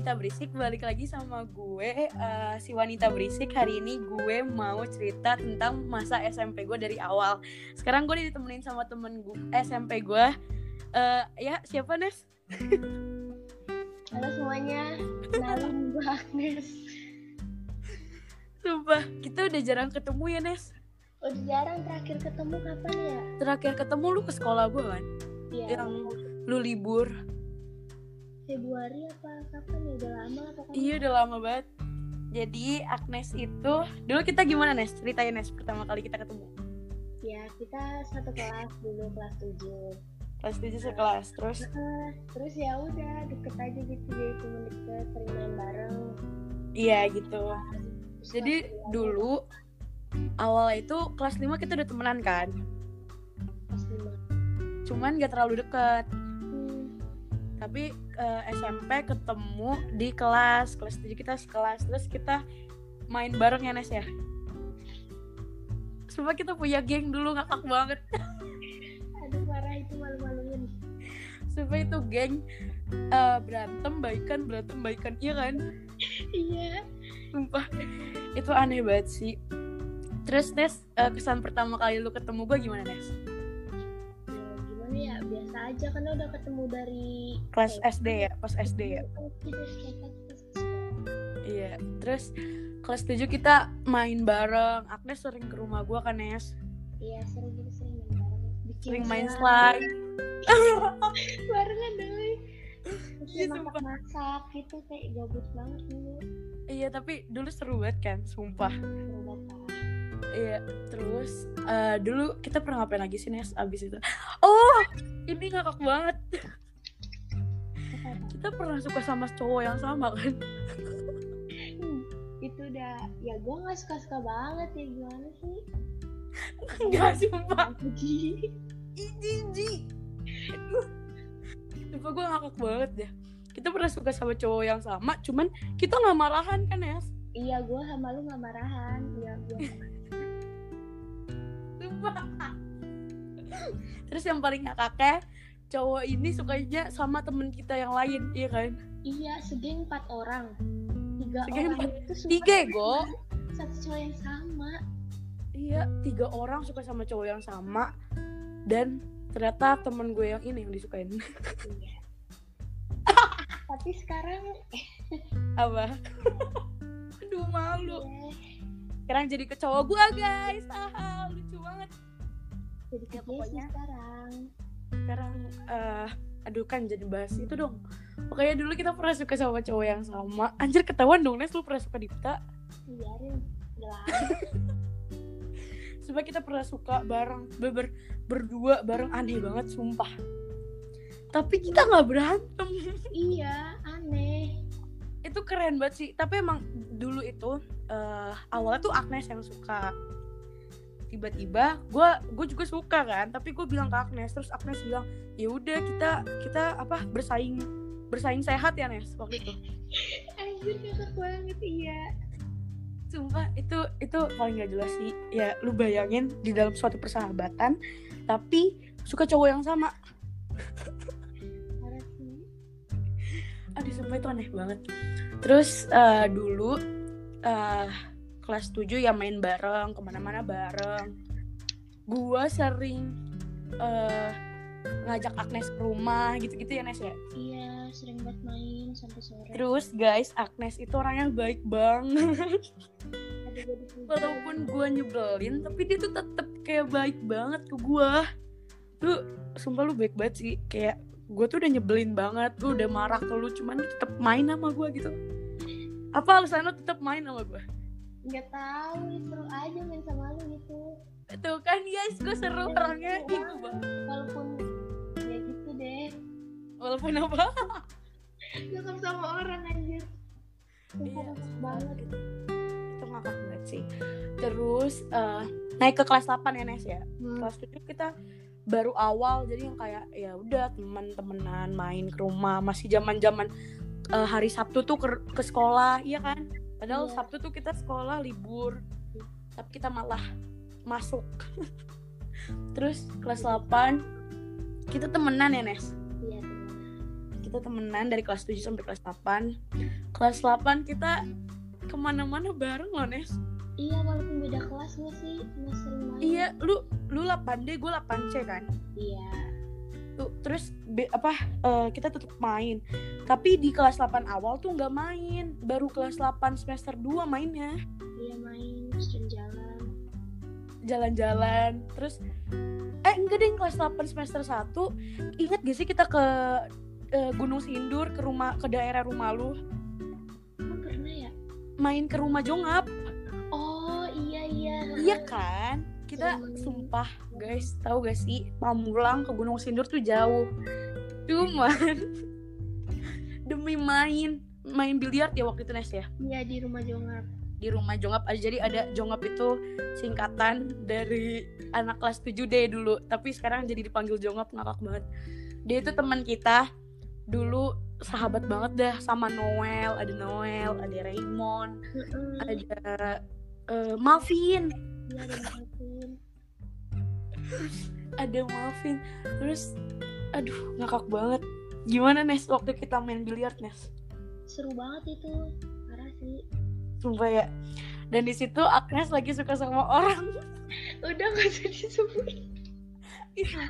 Wanita Berisik balik lagi sama gue eh, si Wanita Berisik hari ini gue mau cerita tentang masa SMP gue dari awal sekarang gue ditemenin sama temen gue SMP gue Eh, ya siapa Nes? Halo semuanya, kenalin gue Agnes. Sumpah kita udah jarang ketemu ya Nes Udah jarang terakhir ketemu kapan ya? terakhir ketemu lu ke sekolah gue kan Iya. yang lu libur Februari apa kapan ya? Udah lama apa kapan? iya udah lama banget jadi Agnes itu dulu kita gimana Nes ceritain Nes pertama kali kita ketemu Ya kita satu kelas dulu kelas 7 kelas tujuh sekelas terus Nah, terus ya udah deket aja gitu jadi temen deket sering main bareng. iya gitu Terus jadi dulu awal itu kelas 5 kita udah temenan kan kelas lima. cuman gak terlalu deket tapi eh, SMP ketemu di kelas kelas 7 kita sekelas terus kita main bareng ya Nes ya Sumpah kita punya geng dulu ngakak banget aduh parah itu malu-maluin. Sumpah itu geng eh, berantem baikan berantem baikan iya kan Iya. Sumpah itu aneh banget sih Terus Nes eh, kesan pertama kali lu ketemu gue gimana Nes? Ya, gimana ya biasa aja karena udah ketemu dari Kelas TK. SD ya pas SD ya sekolah. Iya, terus kelas 7 kita main bareng. Agnes sering ke rumah gua kan, Nes. Iya sering kita sering main bareng. Bikin Sering main slide. barengan deh. Terus Iya, ya masak-masak gitu kayak gabut banget dulu. iya, tapi dulu seru banget kan, sumpah. Seru banget. Iya, terus eh, dulu kita pernah ngapain lagi sih, Nes, abis itu? Oh, ini ngakak banget. Kita pernah suka sama cowok yang sama kan? Hmm, itu udah ya gue nggak suka-suka banget ya gimana sih? Enggak, sumpah. Iji, Sumpah gue ngakak banget deh. Kita pernah suka sama cowok yang sama, cuman kita nggak marahan kan, Nes? Iya gue sama lu nggak marahan. Iya gue. Terus yang paling ngakaknya cowok ini sukanya sama temen kita yang lain, iya kan? iya segeng empat orang. Tiga Segeng orang itu suka Tiga, Go. Satu cowok yang sama. Iya, tiga orang suka sama cowok yang sama dan ternyata temen gue yang ini yang disukain. Iya. Tapi sekarang Apa? Aduh malu. ya, Sekarang jadi ke cowok gue guys. Ah, lucu banget. jadi Ya, pokoknya. sekarang. Sekarang eh aduh kan jadi bahas itu dong. Pokoknya dulu kita pernah suka sama cowok yang sama. Anjir ketahuan dong Nes lu pernah suka Dipta. Iya. Sumpah kita pernah suka bareng ber, ber- berdua bareng aneh banget sumpah. Tapi kita nggak berantem. iya aneh. Itu keren banget sih. Tapi emang dulu itu eh, awalnya tuh Agnes yang suka. Tiba-tiba gue gue juga suka kan. Tapi gue bilang ke Agnes terus Agnes bilang ya udah kita kita apa bersaing bersaing sehat ya Nes waktu itu. Anjir ngakak banget iya. Sumpah itu itu paling gak jelas sih. Ya lu bayangin di dalam suatu persahabatan tapi suka cowok yang sama. Aduh sumpah itu aneh banget. Terus eh, dulu eh kelas 7 ya main bareng ke mana-mana bareng. Gua sering eh ngajak Agnes ke rumah gitu-gitu ya Nes ya. Iya sering banget main sampai sore. Terus guys Agnes itu orangnya baik banget. Gue. Walaupun gua nyebelin tapi dia tuh tetep kayak baik banget ke gua. Lu sumpah lu baik banget sih kayak gue tuh udah nyebelin banget, gue udah marah ke lu cuman tetep main sama gua gitu. Apa alasan lu tetep main sama gua? Nggak tahu ya seru aja main sama lu gitu. Tuh kan guys, gue seru orangnya gitu banget. Walaupun ya gitu deh. Walaupun apa? Jangan sama orang anjir. Iya, banget. Itu ngakak banget sih. Terus eh, naik ke kelas 8 ya Nes ya. Hmm. Kelas 7 kita baru awal jadi yang kayak ya udah teman-temenan main ke rumah masih zaman-zaman eh, hari Sabtu tuh ke, ke sekolah, iya kan? Padahal Iya. Sabtu tuh kita sekolah libur. Tapi kita malah masuk. Terus kelas 8 kita temenan ya Nes. Iya teman. kita temenan dari kelas 7 sampai kelas 8 kelas 8 kita ke mana-mana bareng loh Nes iya walaupun beda kelas nggak sih sering main iya lu lu 8D gue 8C kan iya tuh terus be- apa eh, kita tetap main. Tapi di kelas 8 awal tuh nggak main. Baru kelas 8 semester 2 mainnya. Iya main terus jalan jalan-jalan terus eh enggak deh kelas 8 semester 1 ingat gak sih kita ke eh, Gunung Sindur ke rumah ke daerah rumah lu? Emang pernah ya? Main ke rumah Jongap. Oh iya iya. Iya kan kita main. sumpah guys tahu gak sih? Pamulang ke Gunung Sindur tuh jauh. Cuman demi main main biliar ya waktu itu Nes ya? Iya di rumah Jongap. Di rumah Jongap aja. Jadi ada Jongap itu singkatan dari anak kelas 7D dulu. Tapi sekarang jadi dipanggil Jongap ngakak banget. Dia itu teman kita. Dulu sahabat banget dah sama Noel ada Noel ada Raymond ada eh, Malvin iya ada Martin ada Malvin terus aduh ngakak banget. Gimana Nes waktu kita main biliar Nes? Seru banget itu. Parah sih. Sumpah ya. Dan di situ Agnes lagi suka sama orang. Udah gak usah disebut.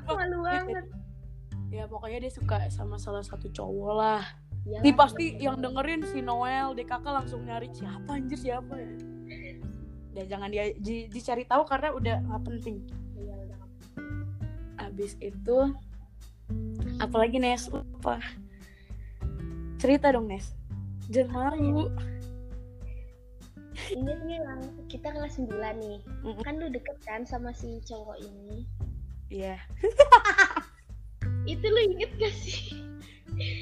Malu banget. Ya pokoknya dia suka sama salah satu cowok lah. Ya, Nih pasti yang dengerin si Noel, DKK langsung nyari siapa anjir siapa ya. Dan jangan dia di- dicari tahu karena udah nggak penting. Iya, udah. Abis itu apalagi Nes lupa. Cerita dong Nes. Jangan malu. inget nih lang kita kelas 9 nih Mm-mm. kan lu deket kan sama si cowok ini Iya. itu lu inget gak sih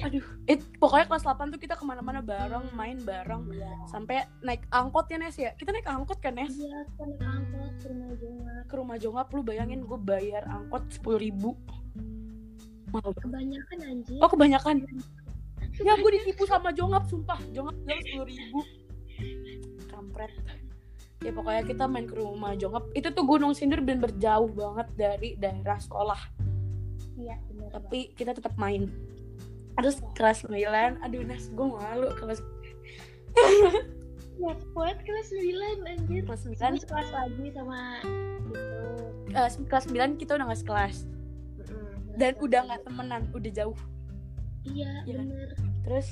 Aduh. It, pokoknya kelas 8 tuh kita ke mana-mana bareng, main bareng. iya Sampai naik angkot ya Nes ya. Kita naik angkot kan Nes? iya kita naik angkot ke rumah Jongap Ke rumah Jongap lu bayangin gue bayar angkot 10 ribu. Mahal kebanyakan anjir Oh kebanyakan. Ya gue ditipu sama Jongap sumpah. Jongap bilang sepuluh ribu. Kampret. Ya pokoknya kita main ke rumah Jongap. Itu tuh Gunung Sindur bener jauh banget dari daerah sekolah. iya bener Tapi kita tetap main. Terus kelas 9, aduh Nas, gue malu kelas ya kuat kelas 9 anjir. Kelas 9 Terus kelas lagi sama gitu. Eh, kelas 9 kita udah gak sekelas. Mm-mm, dan kelas udah nggak temenan, udah jauh. iya kan? bener. Terus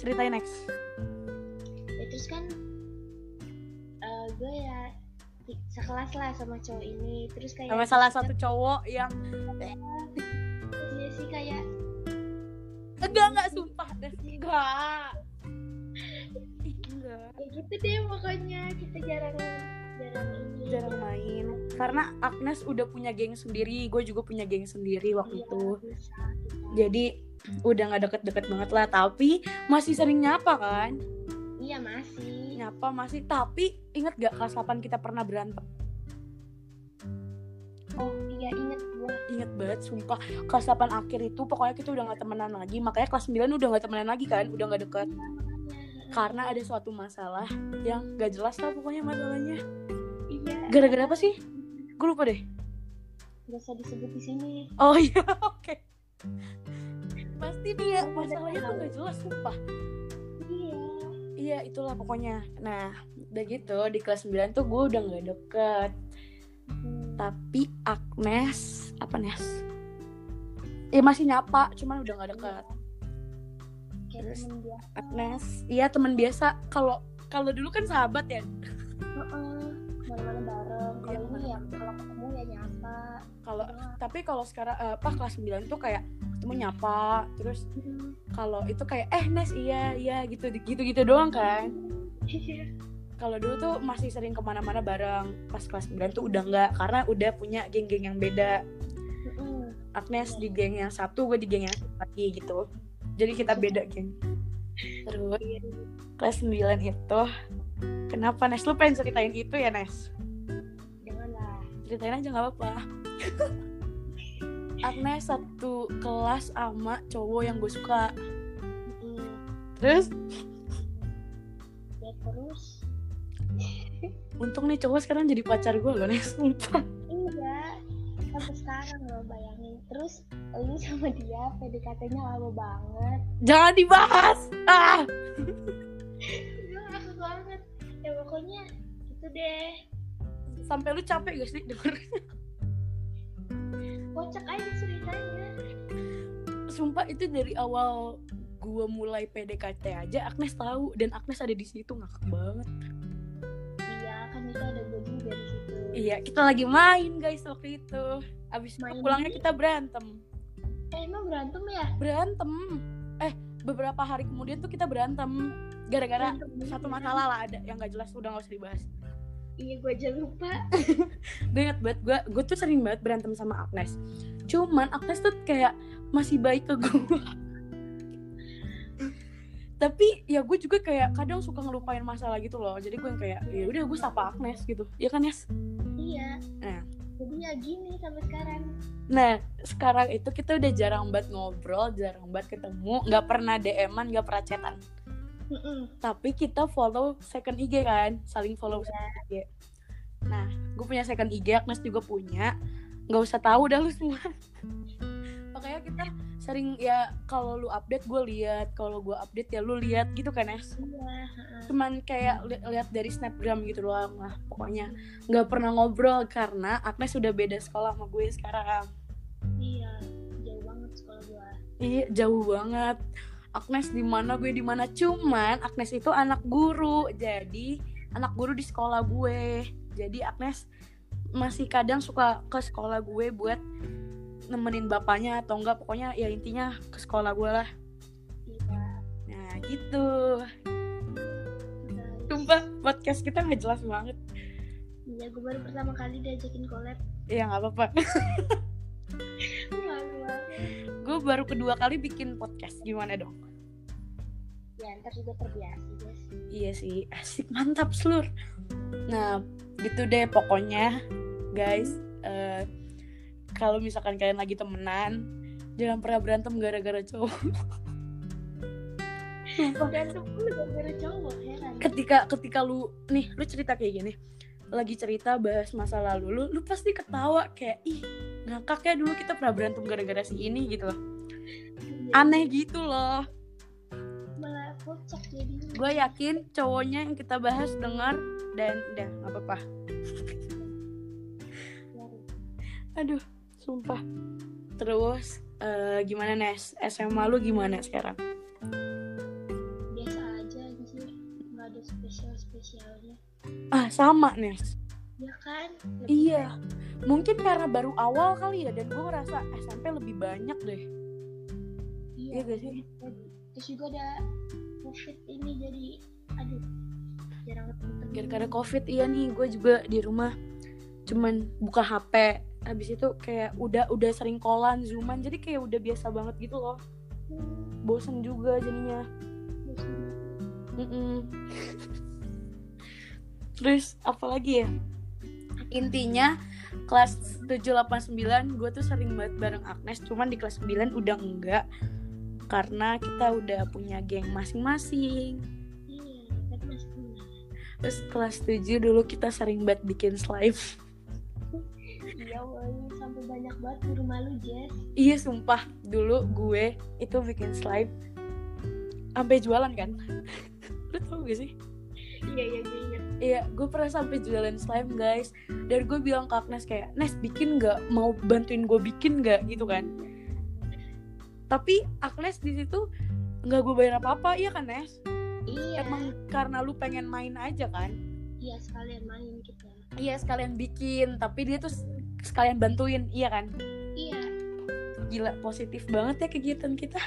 ceritain next. ya terus kan eh gue ya sekelas lah sama cowok ini. Terus kayak Sama salah satu cowok yang iya sih kayak enggak enggak sumpah Des. enggak. Enggak. ya gitu deh pokoknya kita jarang jarang ini jarang main. Karena Agnes udah punya geng sendiri gue juga punya geng sendiri waktu Iya, itu. bisa jadi udah nggak deket-deket banget lah tapi masih sering nyapa kan? Iya masih. Nyapa masih. Tapi inget gak kelas 8 kita pernah berantem? Oh iya inget banget sumpah. Kelas 8 akhir itu pokoknya kita udah nggak temenan lagi. Makanya kelas 9 udah nggak temenan lagi kan udah nggak deket. Karena ada suatu masalah yang gak jelas lah pokoknya masalahnya. Iya. Gara-gara apa sih? Gue lupa deh. Gak usah disebut di sini. Oh iya, oke. Pasti nih ya, masalahnya tuh gak jelas, sumpah. iya. Iya, itulah pokoknya. Nah, udah gitu, di kelas 9 tuh gue udah gak deket. Tapi Agnes, apa Nes? Ya masih nyapa, cuman udah gak deket. kayak Terus? temen dia Agnes, iya teman biasa. Kalau kalau dulu kan sahabat ya. Mana-mana bareng kalau Iya, ini ya kalau ketemu ya nyapa Kalau tapi kalau sekarang eh, apa kelas 9 tuh kayak ketemu nyapa, terus kalau itu kayak eh Nes iya iya gitu gitu gitu doang kan. kalau dulu tuh masih sering ke mana-mana bareng pas kelas 9 tuh udah nggak karena udah punya geng-geng yang beda. Agnes di geng yang satu gue di geng yang satu lagi gitu. Jadi kita beda geng. Terus? Kelas 9 itu kenapa Nes? Lu pengen ceritain itu ya Nes? Janganlah ceritain aja nggak apa-apa. Agnes satu kelas sama cowok yang gue suka. Terus? Ya terus untung nih cowok sekarang jadi pacar gue loh Nes sumpah iya sampai sekarang loh bayangin terus lu sama dia PDKT-nya lama banget Jangan dibahas. Ah. gue ngakak banget ya pokoknya gitu deh Sampai lu capek gak sih denger? kocak aja ceritanya Sumpah itu dari awal gua mulai PDKT aja Agnes tahu dan Agnes ada di situ ngakak banget. Iya, kita lagi main guys waktu itu. Abis Main pulangnya kita berantem. eh emang berantem ya Berantem. Eh, beberapa hari kemudian tuh kita berantem gara-gara satu masalah lah ada yang gak jelas udah gak usah dibahas. iya gue aja lupa Gue inget banget, gue, gue tuh sering banget berantem sama Agnes. Cuman Agnes tuh kayak masih baik ke gue. Tapi ya gue juga kayak kadang suka ngelupain masalah gitu loh. Jadi gue yang kayak ya udah gue sapa Agnes gitu. Ya kan Yes? Iya Nah. jadi ya gini sampai sekarang Nah, sekarang itu kita udah jarang banget ngobrol, jarang banget ketemu, nggak pernah DM-an, nggak pernah chatan. Mm-mm. Tapi kita follow second IG kan, saling follow second IG. Nah, gue punya second IG, Agnes juga punya. Nggak usah tahu dah lu semua. Sering ya kalau lu update gue lihat, kalau gue update ya lu lihat gitu kan Nes. iya. Cuman kayak li- lihat dari snapgram gitu doang lah. Pokoknya nggak pernah ngobrol karena Agnes udah beda sekolah sama gue sekarang. iya jauh banget sekolah gue Iya jauh banget. Agnes di mana gue di mana cuman Agnes itu anak guru jadi anak guru di sekolah gue jadi Agnes masih kadang suka ke sekolah gue buat nemenin bapaknya atau enggak pokoknya ya intinya ke sekolah gue lah. Iya. Nah gitu. Sumpah podcast kita nggak jelas banget. Iya gue baru pertama kali diajakin collab. Ya nggak apa-apa. Gue baru kedua kali bikin podcast gimana dong? Ya ntar juga terbiasa guys. Iya sih, asik mantap seluruh. Nah, gitu deh pokoknya, guys. eh, kalau misalkan kalian lagi temenan, jangan pernah berantem gara-gara cowok. Berantem gara-gara cowok heran Ketika ketika lu nih, lu cerita kayak gini, lagi cerita bahas masa lalu lu, lu pasti ketawa kayak ih ngakak ya dulu kita pernah berantem gara-gara si ini gitu loh. Aneh gitu loh. malah kocak jadinya Gue yakin cowoknya yang kita bahas dengar dan udah nggak apa-apa. Aduh, sumpah. Terus eh, gimana Nes? SMA lu gimana sekarang? biasa aja anjir nggak ada spesial spesialnya Ah, sama Nes. ya kan Iya. Mungkin karena baru awal kali ya dan gue ngerasa SMP lebih banyak deh. Iya iya gak sih? terus juga ada covid ini jadi aduh jarang Gara-gara Covid iya nih, gue juga di rumah cuman buka HP. Habis itu kayak udah udah sering kolan, zooman, jadi kayak udah biasa banget gitu loh. Bosen juga jadinya. bosan. Mm-mm. Terus apa lagi ya? Intinya kelas 789 gue tuh sering banget bareng Agnes, cuman di kelas 9 udah enggak karena kita udah punya geng masing-masing. iya Terus kelas 7 dulu kita sering banget bikin slime. iya woy sampai banyak banget di rumah lu Jess iya sumpah, dulu gue itu bikin slime sampai jualan kan. Lu tau gak sih? iya iya gue ingat Iya, gue pernah sampai jualan slime guys. Dan gue bilang ke Agnes kayak, Nes bikin nggak? Mau bantuin gue bikin nggak? Gitu kan. Tapi Agnes di situ nggak gue bayar apa-apa, iya kan Nes? iya Emang karena lu pengen main aja kan? iya sekalian main kita Iya sekalian bikin, tapi dia tuh sekalian bantuin, iya kan? iya Gila positif banget ya kegiatan kita.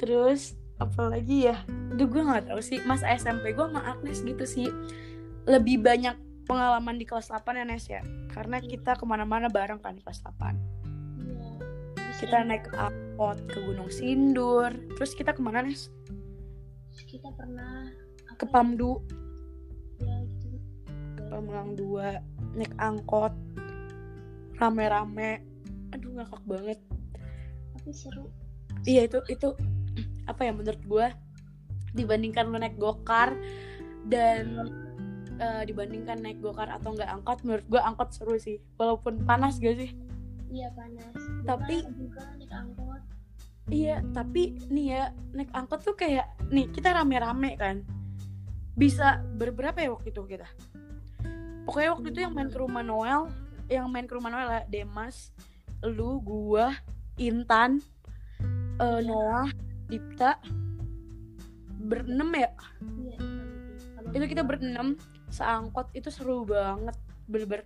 Terus apalagi ya? Duh gue nggak tahu sih. Mas SMP gue sama Agnes gitu sih. Lebih banyak pengalaman di kelas 8 ya Nes ya. Karena kita ke mana-mana bareng kan di kelas 8. iya Terus Kita naik angkot ke Gunung Sindur. Terus kita ke mana Nes? kita pernah Ke Pamdu, ya gitu Pamulang 2. Naik angkot. Rame-rame. Aduh ngakak banget. tapi seru Iya itu itu apa ya menurut gue dibandingkan lu naik gokar dan eh, dibandingkan naik gokar atau nggak angkot menurut gue angkot seru sih walaupun panas gak sih iya panas Tapi- Juga- juga naik angkot iya tapi nih ya naik angkot tuh kayak nih kita rame-rame kan bisa berberapa ya waktu itu kita pokoknya waktu itu yang main ke rumah Noel yang main ke rumah Noel ya Demas lu gua Intan eh, Noah Dipta berenam ya? Iya itu kita berenam seangkot itu seru banget bener-bener.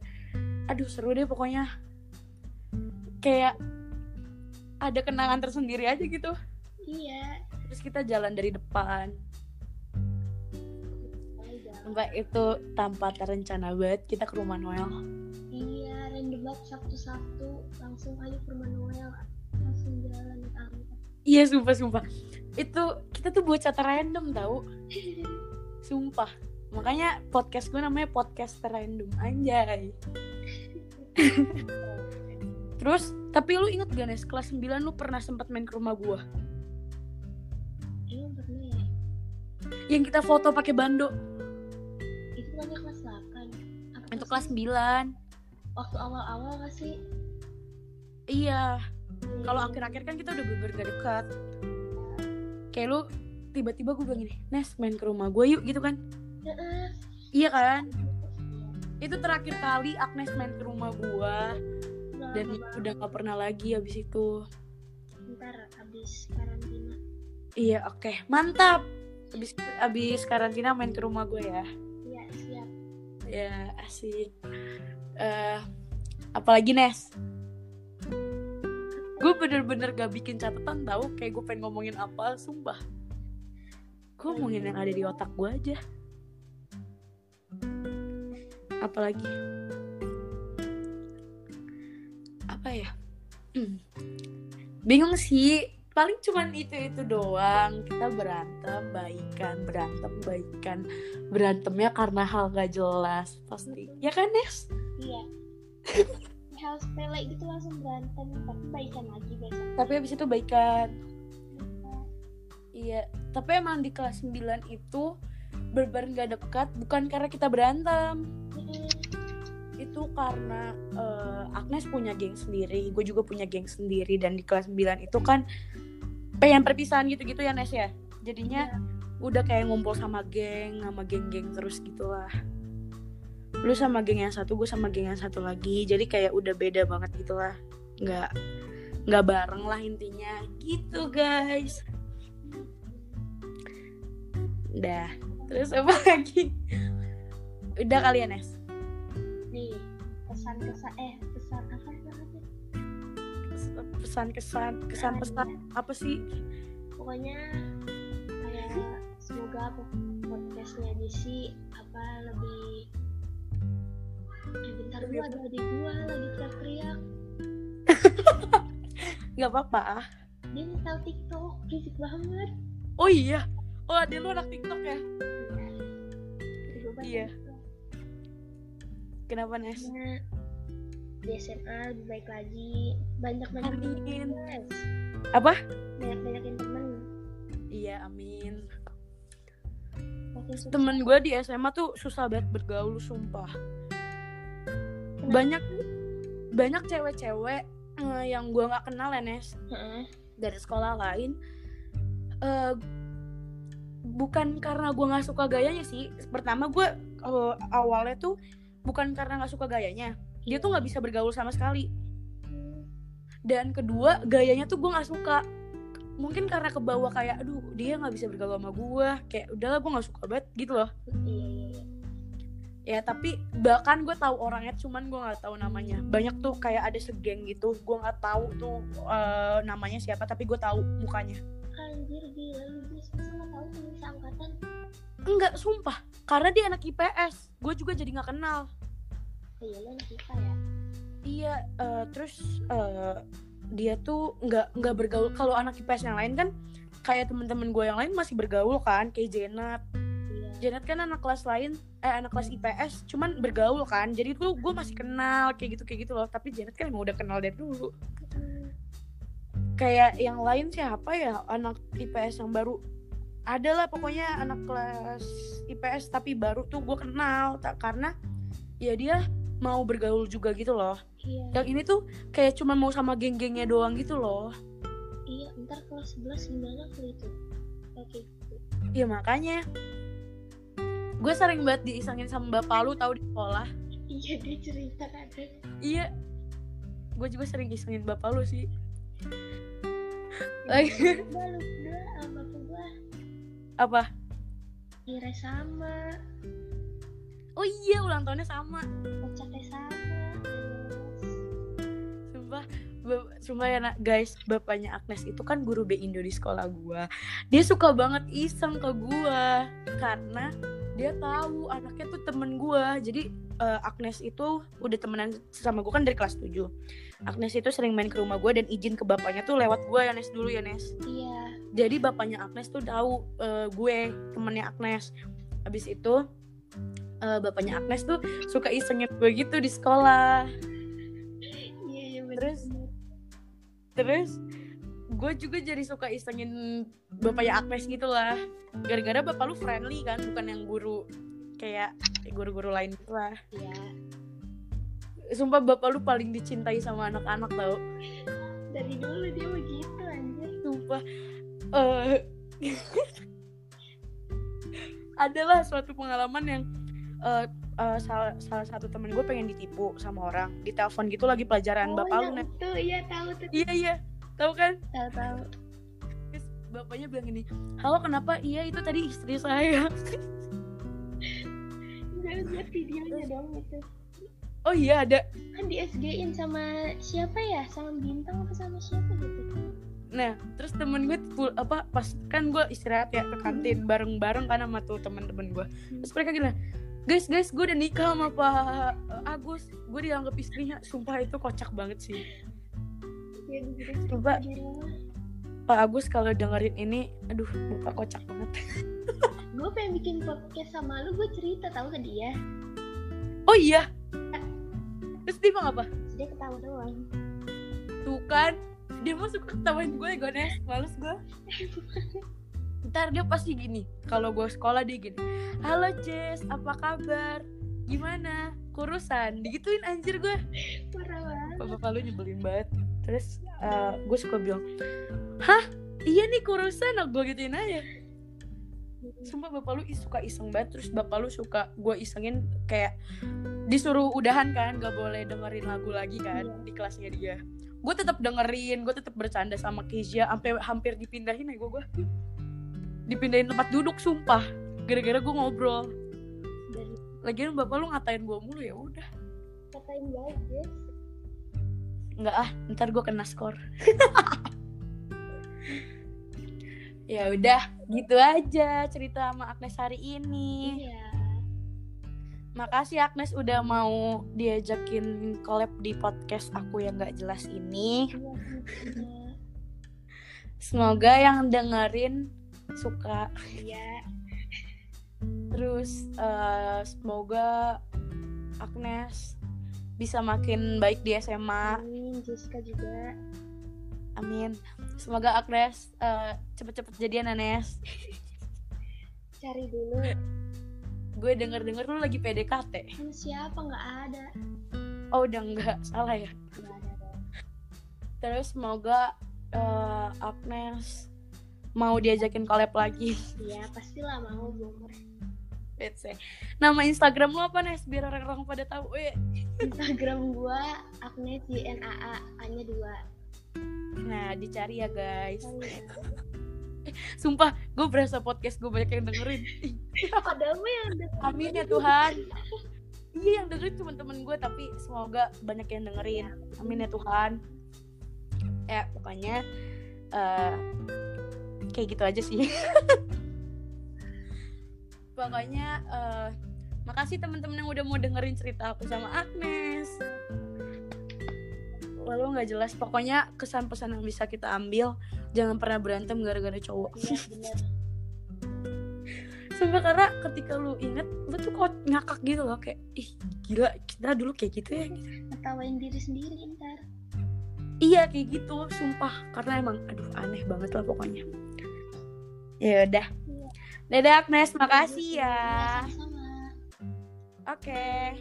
Aduh seru deh pokoknya. Kayak ada kenangan tersendiri aja gitu. Iya. Terus kita jalan dari depan Sumpah itu tanpa terencana banget kita ke rumah Noel. Iya random banget sabtu-sabtu langsung ayo ke rumah Noel. Langsung jalan naik angkot iya sumpah sumpah. Itu kita tuh buat chat random tau. Sumpah. Makanya podcast gue namanya podcast random. Anjay. Terus tapi lu inget gak Nes? Kelas 9 lu pernah sempat main ke rumah gua? Emang pernah ya. Yang kita foto pakai bando kan kelas 8 apa itu kelas 9 waktu awal-awal gak sih? Iya. Kalau akhir-akhir kan kita udah bener gak dekat. Kayak lu tiba-tiba gue bilang gini Nes main ke rumah gue yuk gitu kan. Iya kan? Itu terakhir kali Agnes main ke rumah Udah dan udah gak pernah lagi habis itu. Ntar abis karantina. Iya oke. Mantap! Habis habis karantina main ke rumah gue ya ya asik. Eh apalagi Nes? Gue bener-bener gak bikin catatan tahu kayak gue pengen ngomongin apa sumpah. Gue ngomongin yang ada di otak gue aja. Apalagi? Apa ya? Hmm. bingung sih paling cuman itu itu doang. Kita berantem baikan berantem baikan. Berantemnya karena hal gak jelas pasti. Ya kan Nes? Iya. Hal sepele gitu langsung berantem tapi baikan lagi besok. Tapi habis itu baikan. Iya. Tapi emang di kelas 9 itu berber gak dekat bukan karena kita berantem. Itu karena eh, Agnes punya geng sendiri gue juga punya geng sendiri dan di kelas 9 itu kan pengen perpisahan gitu-gitu ya Nes ya? Jadinya Iya. udah kayak ngumpul sama geng sama geng-geng terus gitulah. Lu sama geng yang satu gue sama geng yang satu lagi. Jadi kayak udah beda banget gitulah. Nggak nggak bareng lah intinya. Gitu guys. Udah terus apa lagi? Udah kalian Nes? Nih eh pesan apa namanya pesan-kesan kesan-pesan apa sih? Pokoknya kayak semoga po- podcastnya Disi apa lebih eh, bentar dulu ada adik gua lagi teriak-teriak. Nggak apa-apa. Dia nih tahu TikTok berisik banget. Oh iya? Oh ada lu anak TikTok ya? Iya. TikTok. kenapa Nes di SMA lebih baik lagi. Banyak banyak Amin. apa? Banyak banyakin temen. Iya amin. Temen gue di SMA tuh susah banget bergaul sumpah. Banyak banyak cewek-cewek eh, yang gue nggak kenal ya Nes Heeh. dari sekolah lain. Eh bukan karena gue nggak suka gayanya sih. Pertama gue eh, awalnya tuh bukan karena nggak suka gayanya dia tuh nggak bisa bergaul sama sekali. Dan kedua gayanya tuh gue nggak suka. Mungkin karena ke bawah kayak aduh dia nggak bisa bergaul sama gue kayak udahlah gue nggak suka banget gitu loh. Ya tapi bahkan gue tahu orangnya cuman gue nggak tahu namanya. Banyak tuh kayak ada segeng gitu gue nggak tahu tuh eh, namanya siapa tapi gue tahu mukanya. Anjir gila lu tahu seangkatan enggak sumpah. Karena dia anak IPS gue juga jadi nggak kenal kita ya? Iya eh, terus eh, dia tuh nggak nggak bergaul. Kalau anak IPS yang lain kan kayak temen-temen gue yang lain masih bergaul kan kayak Janet iya. Janet kan anak kelas lain eh anak kelas IPS cuman bergaul kan. Jadi tuh gue masih kenal kayak gitu kayak gitu loh. Tapi Janet kan emang udah kenal dari dulu. Kayak yang lain siapa ya? Anak IPS yang baru. Ada lah pokoknya anak kelas IPS tapi baru tuh gue kenal. Tak karena ya dia mau bergaul juga gitu loh. Iya. Yang ini tuh kayak cuma mau sama geng-gengnya doang gitu loh. Iya ntar kelas 11 gimana kali itu? Oke. Ya makanya. Gue sering banget diisengin sama bapak lu tahu di sekolah. Iya dia cerita kadang iya. Gue juga sering isengin bapak lu sih. Lagi- bapak gua. Apa? Kira sama oh iya ulang tahunnya sama kocaknya sama Sumpah, sumpah ya nak, guys, bapaknya Agnes itu kan guru B Indo di sekolah gua. Dia suka banget iseng ke gua karena dia tahu anaknya tuh temen gua. Jadi eh, Agnes itu udah temenan sama gua kan dari kelas 7. Agnes itu sering main ke rumah gua dan izin ke bapaknya tuh lewat gua ya Nes dulu ya Nes. iya Jadi bapaknya Agnes tuh tahu eh, gue temennya Agnes. Habis itu eh, bapaknya Agnes tuh suka isengin gue gitu di sekolah. iya iya bener Terus? terus gue juga jadi suka isengin bapaknya Agnes gitu lah. Gara-gara bapak lu friendly kan bukan yang guru kayak guru-guru lain gitu lah. Iya. Sumpah bapak lu paling dicintai sama anak-anak tau. Dari dulu dia begitu anjir. Sumpah eh adalah suatu pengalaman yang eh, eh, salah, salah satu temen gue pengen ditipu sama orang. Di telepon gitu lagi pelajaran. Oh bapak lu Net. itu. Iya tahu tuh. Iya iya. Tahu kan? Tahu tahu. Terus bapaknya bilang gini halo kenapa? Iya itu tadi istri saya. Nggak lihat videonya dong itu oh iya ada. Kan di SG-in sama siapa ya? Sama bintang apa sama siapa gitu? Nah terus temen gue pul- apa pas kan gue istirahat ya ke kantin bareng bareng kan sama tuh temen-temen gue. Terus mereka gila guys guys gue udah nikah sama pak Agus. Gue dianggap istrinya. Sumpah itu kocak banget sih. Ya begitu Coba. pak Agus kalau dengerin ini aduh bapak kocak banget. Gue pengen bikin podcast sama lu gue cerita tahu ke dia. Oh iya. Terus dia bilang apa? Dia ketawa doang. Tuh kan dia mah suka ketawain gue gue nes males gue ntar dia pasti gini kalau gue sekolah dia gini halo Jess apa kabar? Gimana? Kurusan digituin anjir gue parah banget. Bapak lu nyebelin banget. Terus eh, gue suka bilang hah? Iya nih kurusan. Gue gituin aja. Sumpah bapak lu suka iseng banget. Terus bapak lu suka gue isengin kayak disuruh udahan kan gak boleh dengerin lagu lagi kan Iya. di kelasnya dia. Gue tetap dengerin gue tetap bercanda sama Kezia sampai hampir dipindahin ya gue gue dipindahin tempat duduk sumpah. Gara-gara gue ngobrol. Dari lagian bapak lu ngatain gue mulu ya udah. Katain baik Jess nggak ah ntar gue kena skor. Ya udah gitu aja cerita sama Agnes hari ini. Iya. Makasih Agnes udah mau diajakin collab di podcast aku yang nggak jelas ini. Iya iya semoga yang dengerin suka. Iya. Terus eh, semoga Agnes bisa makin baik di SMA amin Jessica juga. Amin. Semoga Agnes eh, cepet-cepet jadian Anes. Cari dulu. Gue denger-denger lu lagi PDKT sama siapa? Nggak ada. Oh udah enggak salah ya? Nggak ada terus semoga eh, Agnes mau diajakin collab lagi. Iya pastilah mau boomer nama Instagram lu apa Nes? Biar orang-orang pada tahu. Eh Instagram gua Agnes YNAA A nya dua. Nah dicari ya guys. Cari ya. sumpah gue berasa podcast gue banyak yang dengerin. Yang ada amin ya Tuhan. Iya yang dengerin cuma temen gue tapi semoga banyak yang dengerin. Amin ya Tuhan. Ya pokoknya eh, kayak gitu aja sih. Pokoknya eh, makasih teman-teman yang udah mau dengerin cerita aku sama Agnes. Walau nggak jelas pokoknya kesan pesan yang bisa kita ambil jangan pernah berantem gara-gara cowok. Iya bener Sumpah karena ketika lu inget lu tuh kok ngakak gitu loh kayak ih gila kita dulu kayak gitu ya. Gitu. ngetawain diri sendiri ntar. Iya kayak gitu sumpah. Karena emang aduh aneh banget lah pokoknya ya udah Iya. Dadah Agnes, makasih Iya, ya. sama-sama Oke.